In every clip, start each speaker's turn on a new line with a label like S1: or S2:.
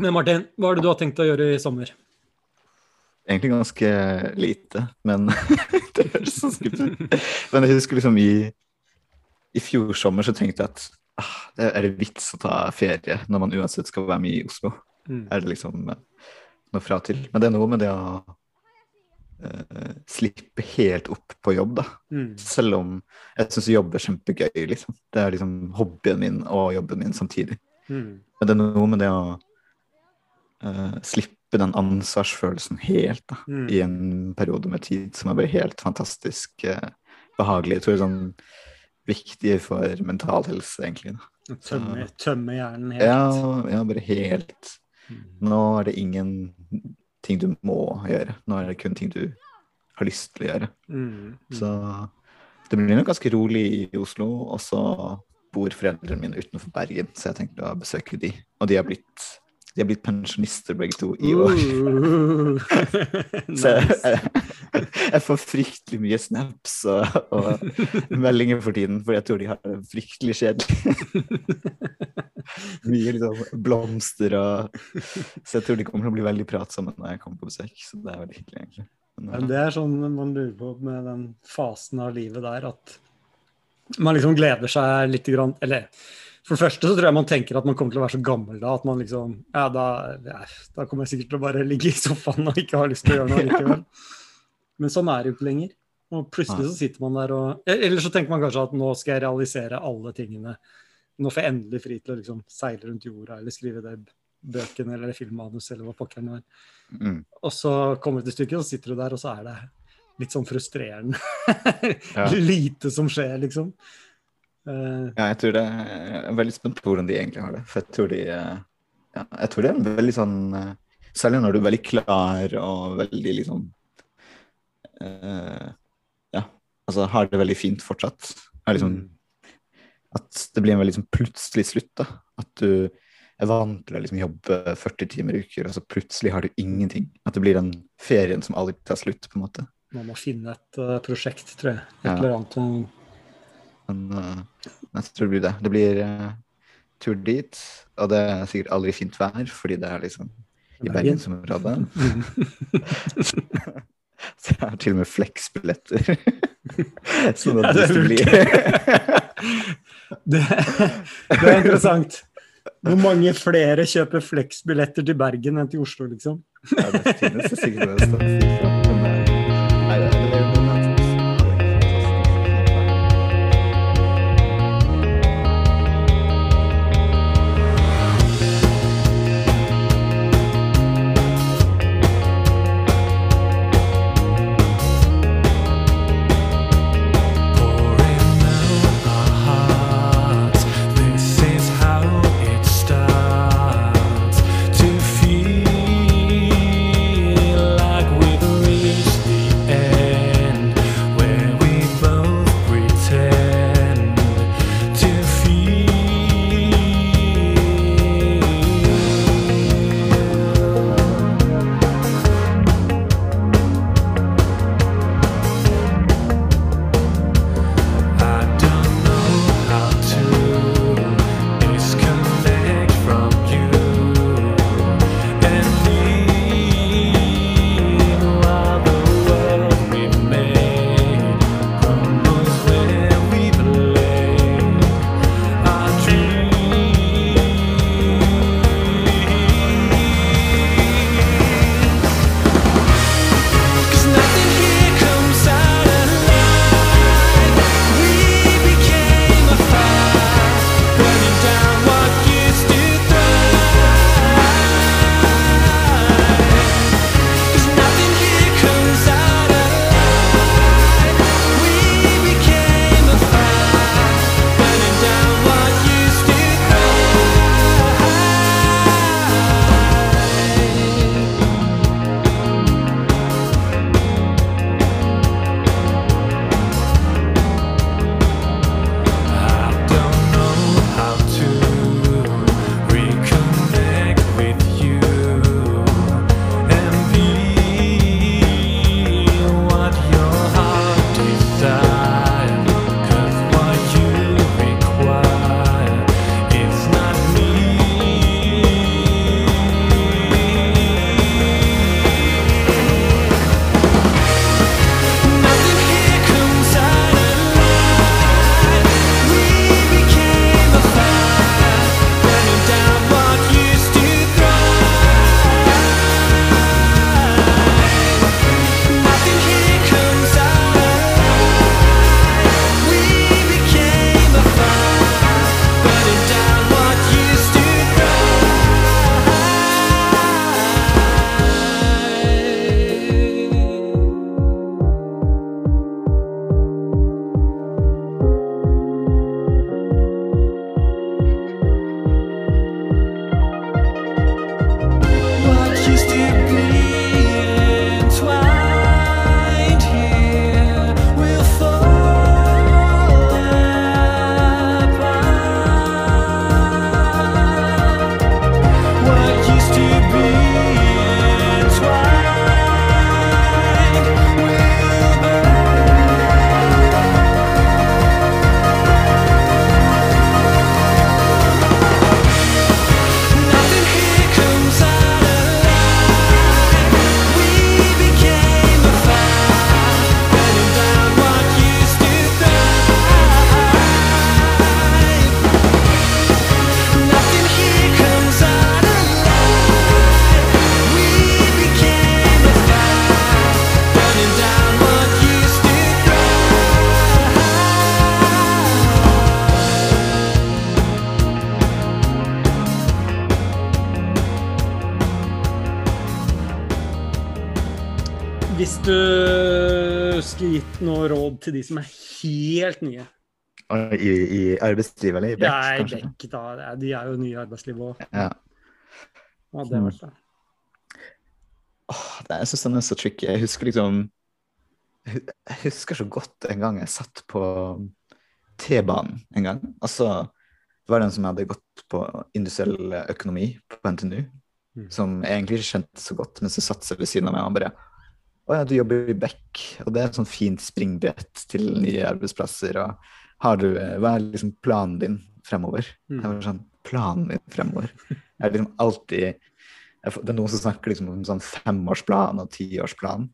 S1: Men Martin, hva er det du har tenkt å gjøre i sommer?
S2: Egentlig ganske lite, men det høres så skummelt ut. Men jeg husker liksom i, i fjor sommer så tenkte jeg at ah, det er det vits å ta ferie når man uansett skal være med i Oslo.
S1: Mm.
S2: Er det liksom eh, noe fra til. Men det er noe med det å eh, slippe helt opp på jobb, da.
S1: Mm.
S2: Selv om jeg syns jobb er kjempegøy, liksom. Det er liksom hobbyen min og jobben min samtidig.
S1: Mm.
S2: Men det er noe med det å eh, slippe den ansvarsfølelsen helt da,
S1: Mm.
S2: i en periode med tid som er bare helt fantastisk uh, behagelig. Jeg tror det er sånn viktig for mental helse, egentlig. Da.
S1: Tømme, tømme hjernen helt.
S2: Ja, ja, bare helt
S1: Mm.
S2: Nå er det ingen ting du må gjøre. Nå er det kun ting du har lyst til å gjøre.
S1: Mm. Mm.
S2: Så det blir nok ganske rolig i Oslo. Og så bor foreldrene mine utenfor Bergen, så jeg tenkte å besøke de. Og de har blitt, de har blitt pensjonister begge to i år. Så jeg, jeg, jeg får fryktelig mye snaps og, og meldinger for tiden, for jeg tror de har det fryktelig kjedelig. Mye liksom blomster og Så jeg tror de kommer til å bli veldig pratsomme når jeg kommer på besøk. Så det er veldig hyggelig, egentlig. Men,
S1: Men det er sånn man lurer på med den fasen av livet der, at man liksom gleder seg litt grann, Eller for det første så tror jeg man tenker at man kommer til å være så gammel da at man liksom Ja, da, ja, da kommer jeg sikkert til å bare ligge i sofaen og ikke ha lyst til å gjøre noe likevel. Men sånn er det jo ikke lenger. Og plutselig så sitter man der og Eller så tenker man kanskje at nå skal jeg realisere alle tingene. Nå får jeg endelig fri til å liksom seile rundt jorda eller skrive det bøkene eller filmmanus eller hva pokkeren var.
S2: mm,
S1: Og så kommer det til stykket, og så sitter du der, og så er det litt sånn frustrerende. Lite som skjer, liksom. Eh,
S2: ja, jeg tror det Jeg er veldig spent på hvordan de egentlig har det. For jeg tror de eh, ja, Jeg tror det er en veldig sånn eh, Særlig når du er veldig klar og veldig liksom uh, Ja, altså har det veldig fint fortsatt. Er liksom
S1: mm,
S2: at det blir en veldig sånn plutselig slutt. da. At du er vant til å liksom jobbe 40 timer i uker, og så plutselig har du ingenting. At det blir den ferien som aldri tar slutt, på en måte.
S1: man må finne et uh, prosjekt, tror jeg. Et
S2: Ja.
S1: eller annet. Eh,
S2: Men uh, jeg tror det blir det. Det blir uh, tur dit, og det er sikkert aldri fint vær, fordi det er liksom i
S1: Bergen.
S2: bergensområdet. så jeg har til og med Flex-billetter. sånn at
S1: det
S2: hvis det blir
S1: det, det er interessant. Hvor mange flere kjøper Flex-billetter til Bergen enn til Oslo, liksom?
S2: Ja, det finnes det sikkert noe
S1: Hvis du skulle gitt noe råd til de som er helt nye
S2: I, I arbeidslivet eller i Beck,
S1: Nei,
S2: kanskje?
S1: Beck, da. De er jo nye i arbeidslivet òg.
S2: Ja.
S1: Hva hadde det vært, da?
S2: Det, jeg syns den er så tricky. Jeg husker liksom Jeg husker så godt en gang jeg satt på T-banen en gang. Altså, det var den som hadde gått på industriell økonomi på NTNU,
S1: Mm.
S2: som jeg egentlig ikke kjente så godt, men så satt seg ved siden av meg og bare Å ja, du jobber i Beck, og det er et sånn fint springbrett til nye arbeidsplasser. og har du, Hva er liksom planen din fremover?
S1: Mm.
S2: Jeg var sånn, Planen din fremover? Jeg er liksom alltid jeg Det er noen som snakker liksom om sånn femårsplan og tiårsplan.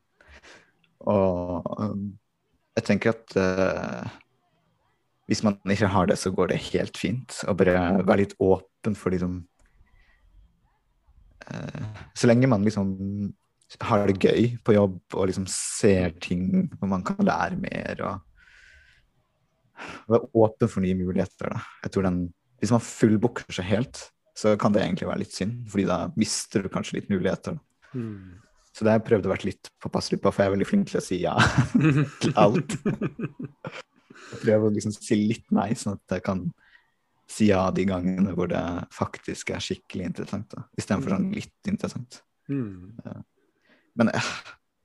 S2: Og um, jeg tenker at uh, hvis man ikke har det, så går det helt fint. Og bare være litt åpen for liksom uh, Så lenge man liksom har det gøy på jobb og liksom ser ting hvor man kan lære mer og være åpen for nye muligheter. Da. Jeg tror den, Hvis man fullbooker seg helt, så kan det egentlig være litt synd, fordi da mister du kanskje litt muligheter.
S1: Mm.
S2: Så det har jeg prøvd å være litt påpasselig på, for jeg er veldig flink til å si ja til alt. Jeg prøver å liksom si litt nei, sånn at jeg kan si ja de gangene hvor det faktisk er skikkelig interessant. Istedenfor sånn litt interessant.
S1: Mm.
S2: Men eh,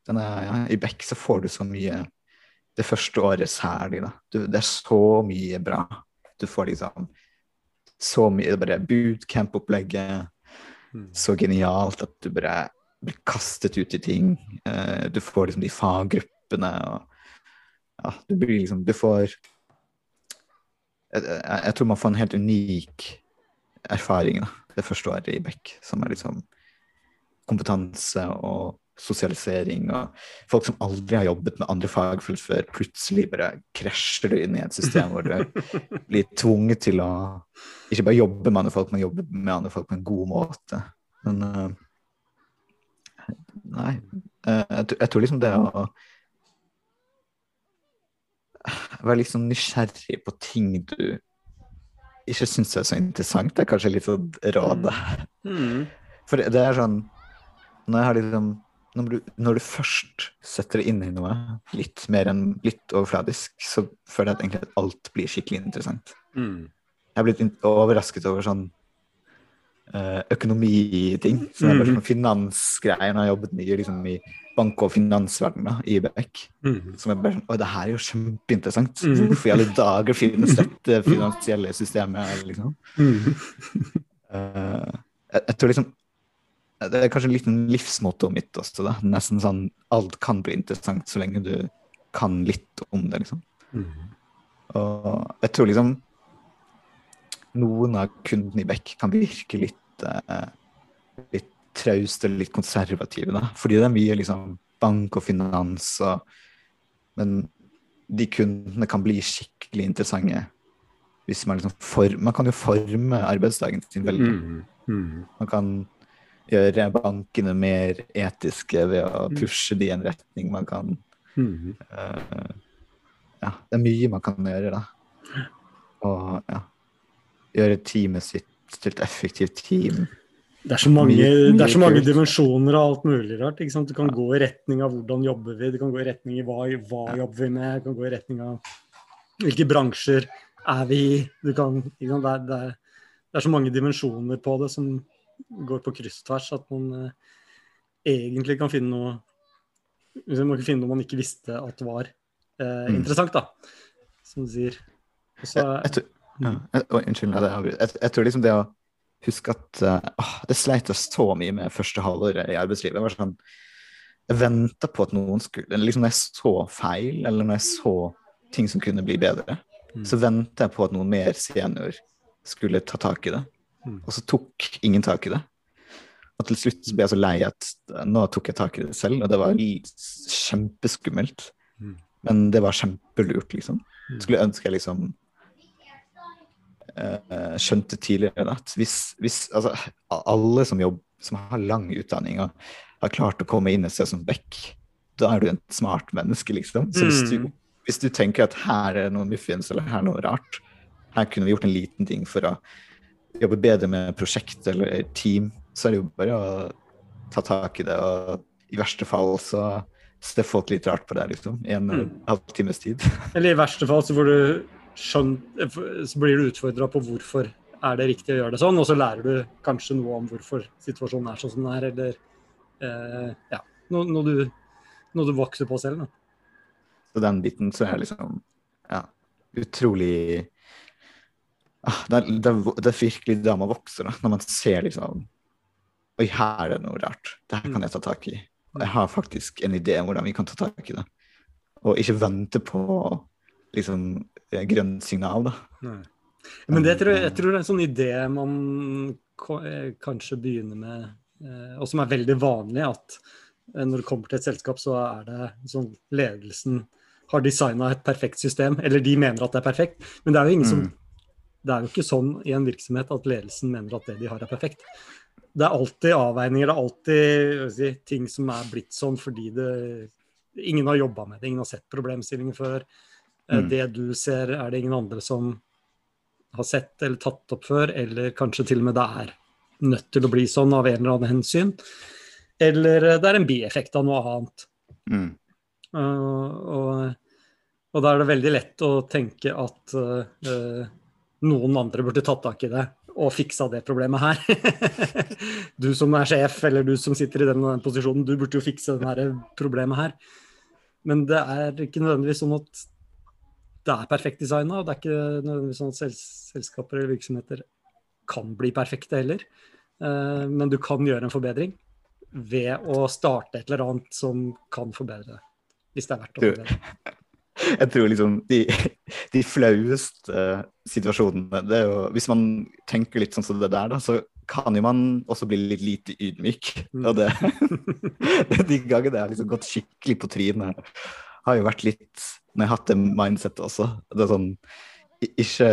S2: denne, ja, i Beck så får du så mye Det første året særlig, da. Du, det er så mye bra. Du får liksom så mye bare bootcamp-opplegget.
S1: Mm.
S2: Så genialt at du bare blir kastet ut i ting. Uh, du får liksom de faggruppene og Ja, du blir liksom Du får jeg, jeg, jeg tror man får en helt unik erfaring da, det første året i Beck, som er liksom kompetanse og sosialisering og folk som aldri har jobbet med andre fagfelt før, plutselig bare krasjer du inn i et system hvor du blir tvunget til å ikke bare jobbe med andre folk, men jobbe med andre folk på en god måte. Men uh, Nei. Uh, jeg, tror- jeg tror liksom det å være sånn nysgjerrig på ting du ikke syns er så interessant, det er kanskje litt sånn rådet.
S1: Mm.
S2: For det, det er sånn Når jeg har liksom når du, når du først setter det inn i noe litt mer enn litt overfladisk, så føler jeg at egentlig alt blir skikkelig interessant.
S1: Mm.
S2: Jeg har blitt overrasket over sånn eh, økonomiting. Så det er bare sånn finansgreier. Når jeg jobbet mye liksom, i bank- og finansverdenen i Bebek.
S1: Mm.
S2: Som er bare sånn Oi, det her er jo kjempeinteressant.
S1: Mm.
S2: Hvorfor i alle dager finnes dette finansielle systemet, liksom?
S1: Mm.
S2: uh, jeg, jeg tror liksom Det er kanskje en livsmottoet mitt også, da. Nesten sånn alt kan bli interessant så lenge du kan litt om det, liksom.
S1: Mm.
S2: Og jeg tror liksom noen av kundene i Beck kan virke litt eh, litt trauste litt konservative, da. Fordi det er mye liksom bank og finans og Men de kundene kan bli skikkelig interessante hvis man liksom for, Man kan jo forme arbeidsdagen sin veldig.
S1: Mm. Mm.
S2: Man kan gjøre bankene mer etiske ved å pushe de i en retning. Man kan
S1: Mm.
S2: uh, Ja, det er mye man kan gjøre, da. Og ja, gjøre teamet sitt til et effektivt team.
S1: Det er så mange,
S2: Mye-
S1: det er så mange dimensjoner av alt mulig rart. ikke sant? Du kan gå i retning av hvordan jobber vi, du kan gå i retning av hva, hva jobber vi med, du kan gå i retning av hvilke bransjer er vi i. Det, det, det er så mange dimensjoner på det som går på kryss tvers at man eh, egentlig kan finne noe Man kan finne noe man ikke visste at var eh,
S2: Mm.
S1: interessant, da, som du sier. Også,
S2: Jeg, jeg, ja, jeg, unnskyld, jeg, jeg, tror liksom det å huske at eh, åh, Det sleit jeg så mye med første halvåret i arbeidslivet. Jeg var sånn, jeg venta på at noen skulle liksom Når jeg så feil, eller når jeg så ting som kunne bli bedre,
S1: Mm.
S2: så venta jeg på at noen mer senior skulle ta tak i det.
S1: Mm.
S2: Og så tok ingen tak i det. Og til slutt ble jeg så lei at nå tok jeg tak i det selv, og det var kjempeskummelt.
S1: Mm.
S2: Men det var kjempelurt, liksom.
S1: Mm.
S2: Skulle ønske jeg liksom eh, skjønte tidligere at hvis, hvis altså, alle som jobber, som har lang utdanning og har klart å komme inn et sted som Beck, da er du en smart menneske, liksom. Så hvis du, hvis du tenker at her er noe muffins, eller her er noe rart, her kunne vi gjort en liten ting for å jobbe bedre med prosjekt eller team, så er det jo bare å ta tak i det, og i verste fall så ser folk litt rart på deg, liksom, i en
S1: Mm.
S2: halvtimes tid.
S1: Eller i verste fall så, får du skjønt, så blir du utfordra på hvorfor er det riktig å gjøre det sånn, og så lærer du kanskje noe om hvorfor situasjonen er sånn som den er, eller eh, ja, noe, noe, du, noe du vokser på selv. Da.
S2: Så den biten så er liksom ja, utrolig det, er, det, er, det er virkelig da man vokser, da, når man ser liksom Oi, her er det noe rart. Det her kan jeg ta tak i. Og jeg har faktisk en idé om hvordan vi kan ta tak i det. Og ikke vente på liksom eh, grønt signal, da.
S1: Men det tror jeg, jeg tror det er en sånn idé man eh, kanskje begynner med, eh, og som er veldig vanlig, at når det kommer til et selskap, så er det sånn ledelsen har designa et perfekt system, eller de mener at det er perfekt. Men det er jo ingen som
S2: Mm.
S1: Det er jo ikke sånn i en virksomhet at ledelsen mener at det de har, er perfekt. Det er alltid avveininger, det er alltid si, ting som er blitt sånn fordi det Ingen har jobba med det, ingen har sett problemstillingen før. Eh,
S2: Mm.
S1: Det du ser, er det ingen andre som har sett eller tatt opp før, eller kanskje til og med det er nødt til å bli sånn av en eller annen hensyn. Eller eh, det er en bieffekt av noe annet.
S2: Mm.
S1: Uh, og, og da er det veldig lett å tenke at uh, noen andre burde tatt tak i det og fiksa det problemet her. du som er sjef, eller du som sitter i den, den posisjonen, du burde jo fikse det problemet her. Men det er ikke nødvendigvis sånn at det er perfekt designa, og det er ikke nødvendigvis sånn at sels selskaper eller virksomheter kan bli perfekte heller. Uh, men du kan gjøre en forbedring ved å starte et eller annet som kan forbedre det. Hvis det er verdt å forbedre.
S2: Jeg tror liksom de, de flaueste situasjonene det er jo, Hvis man tenker litt sånn som det der, da, så kan jo man også bli litt lite ydmyk.
S1: Mm.
S2: Og det, de gangene jeg har liksom gått skikkelig på trynet, har jo vært litt Når jeg har hatt det mindsettet også. Det er sånn Ikke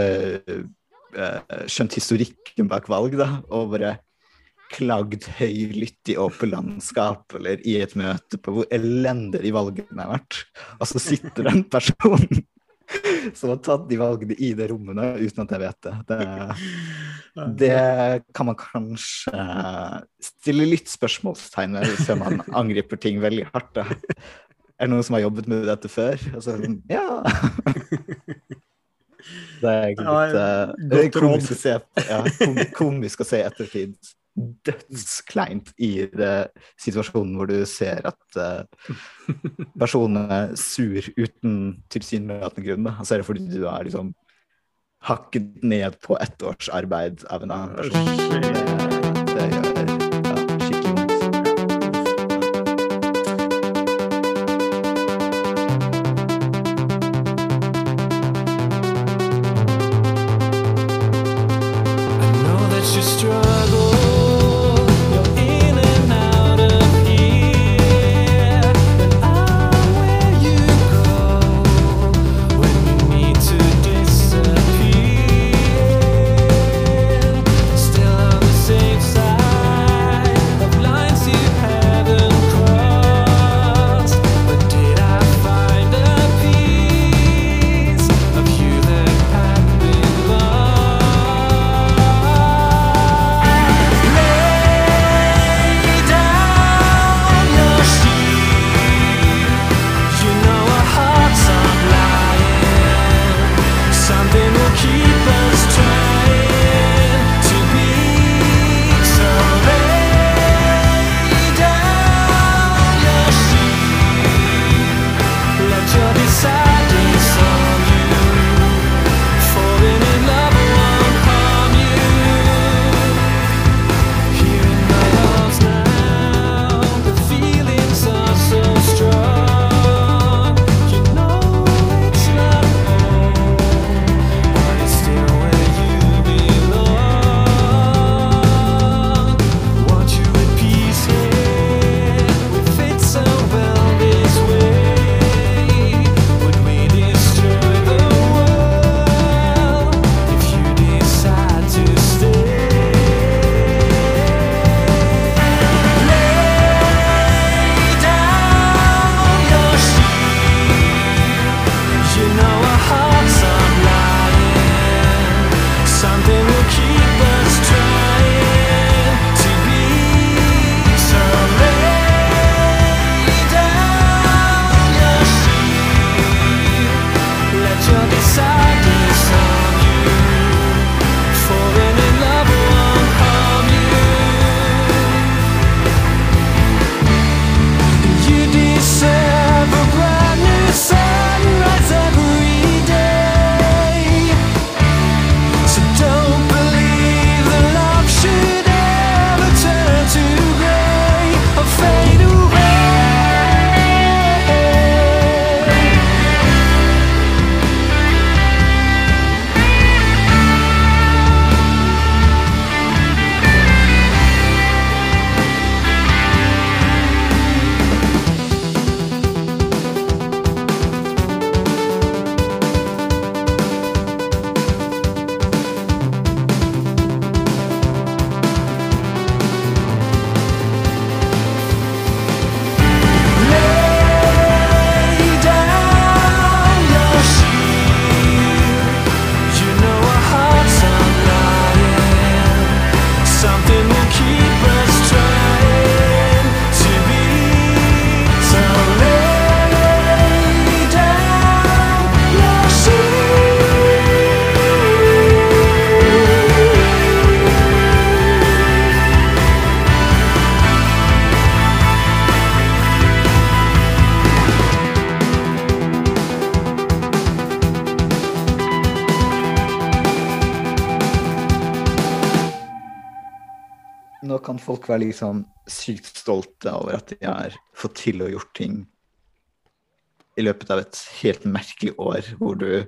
S2: eh, skjønt historikken bak valg, da, og bare klagd høylytt i åpent landskap eller i et møte på hvor elendig de valgene har vært. Og så sitter det en person som har tatt de valgene i det rommet uten at jeg vet det. det. Det kan man kanskje stille litt spørsmålstegn ved før man angriper ting veldig hardt. Da. Er det noen som har jobbet med dette før? Altså, ja. Det er
S1: Ja,
S2: litt
S1: råd.
S2: komisk å se, ja, komisk å se ettertid. Dødskleint i det, situasjonen hvor du ser at uh, personene er sur uten tilsynelatende grunn. Altså er det fordi du er liksom hakket ned på ett års arbeid av en annen person. Være liksom sykt stolte over at de har fått til og gjort ting i løpet av et helt merkelig år hvor du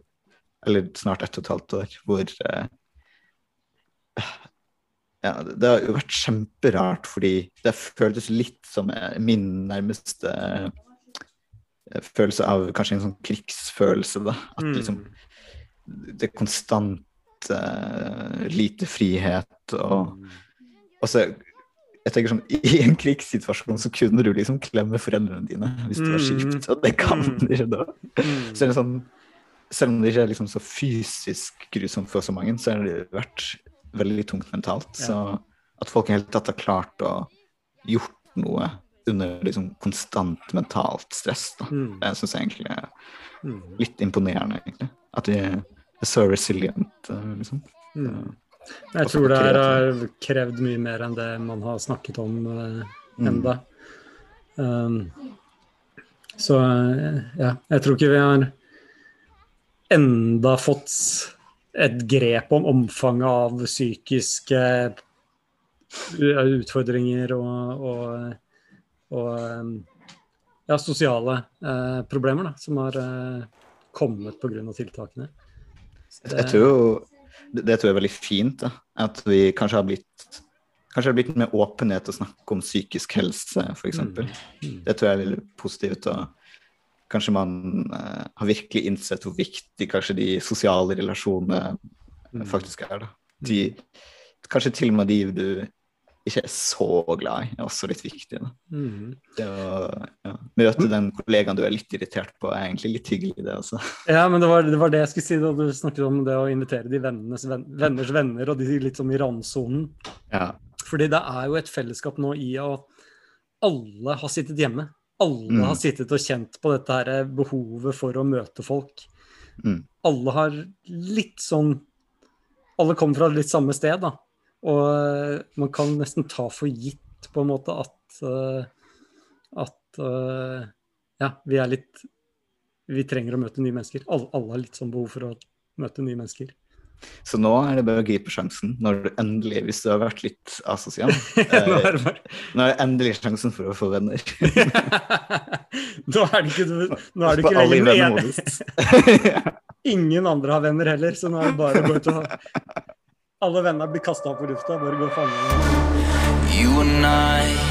S2: Eller snart ett og et halvt år, hvor eh, ja, det har jo vært kjemperart, fordi det føltes litt som eh, min nærmeste eh, følelse av kanskje en sånn krigsfølelse, da. At
S1: Mm.
S2: liksom det er konstant uh, lite frihet og og så jeg tenker sånn, I en krigssituasjon så kunne du liksom klemme foreldrene dine hvis det var
S1: Mm.
S2: kjipt. Og det kan
S1: Mm.
S2: du ikke da.
S1: Så
S2: Så er det sånn, selv om det ikke er liksom så fysisk grusomt for så mange, så har det vært veldig tungt mentalt. Så at folk i hele tatt har klart å gjort noe under liksom konstant mentalt stress, da.
S1: Mm.
S2: det syns jeg egentlig er
S1: Mm.
S2: litt imponerende, egentlig. At vi er så resilient, eh, liksom.
S1: Mm. Jeg tror det her har krevd mye mer enn det man har snakket om uh, enda. Um, så ja, jeg tror ikke vi har enda fått et grep om omfanget av psykiske utfordringer og, og, og um, ja, sosiale eh, problemer da, som har eh, kommet pga. tiltakene. Så
S2: Jeg tror det, det tror jeg er veldig fint. Da. At vi kanskje har blitt Kanskje det har blitt mer åpenhet å snakke om psykisk helse, f.eks.
S1: Mm.
S2: Det tror jeg er veldig positivt. Og kanskje man eh, har virkelig innsett hvor viktig kanskje de sosiale relasjonene
S1: Mm.
S2: faktisk er. Da. De, kanskje til og med de du ikke er så glad i, er også litt viktig.
S1: Mm.
S2: Det å ja, møte den kollegaen du er litt irritert på, er egentlig litt hyggelig, det også.
S1: Ja, men det var, det var det jeg skulle si da du snakket om det å invitere de vennenes venn, venners venner og de litt sånn i randsonen.
S2: Ja.
S1: Fordi det er jo et fellesskap nå i at alle har sittet hjemme. Alle
S2: Mm.
S1: har sittet og kjent på dette her behovet for å møte folk.
S2: Mm.
S1: Alle har litt sånn Alle kommer fra litt samme sted, da. Og eh, man kan nesten ta for gitt på en måte at eh, at eh, ja, vi er litt Vi trenger å møte nye mennesker. Alle, alle har litt sånn behov for å møte nye mennesker.
S2: Så nå er det bare å gripe sjansen, når du endelig, hvis du har vært litt asosial,
S1: Nå er det bare
S2: nå er det endelig sjansen for å få venner.
S1: Nå er det ikke, nå er det ikke lenger ene. Ingen andre har venner heller, så nå er det bare å gå ut og Alle vennene blir kasta opp på lufta. Bare gå og fange dem.
S3: I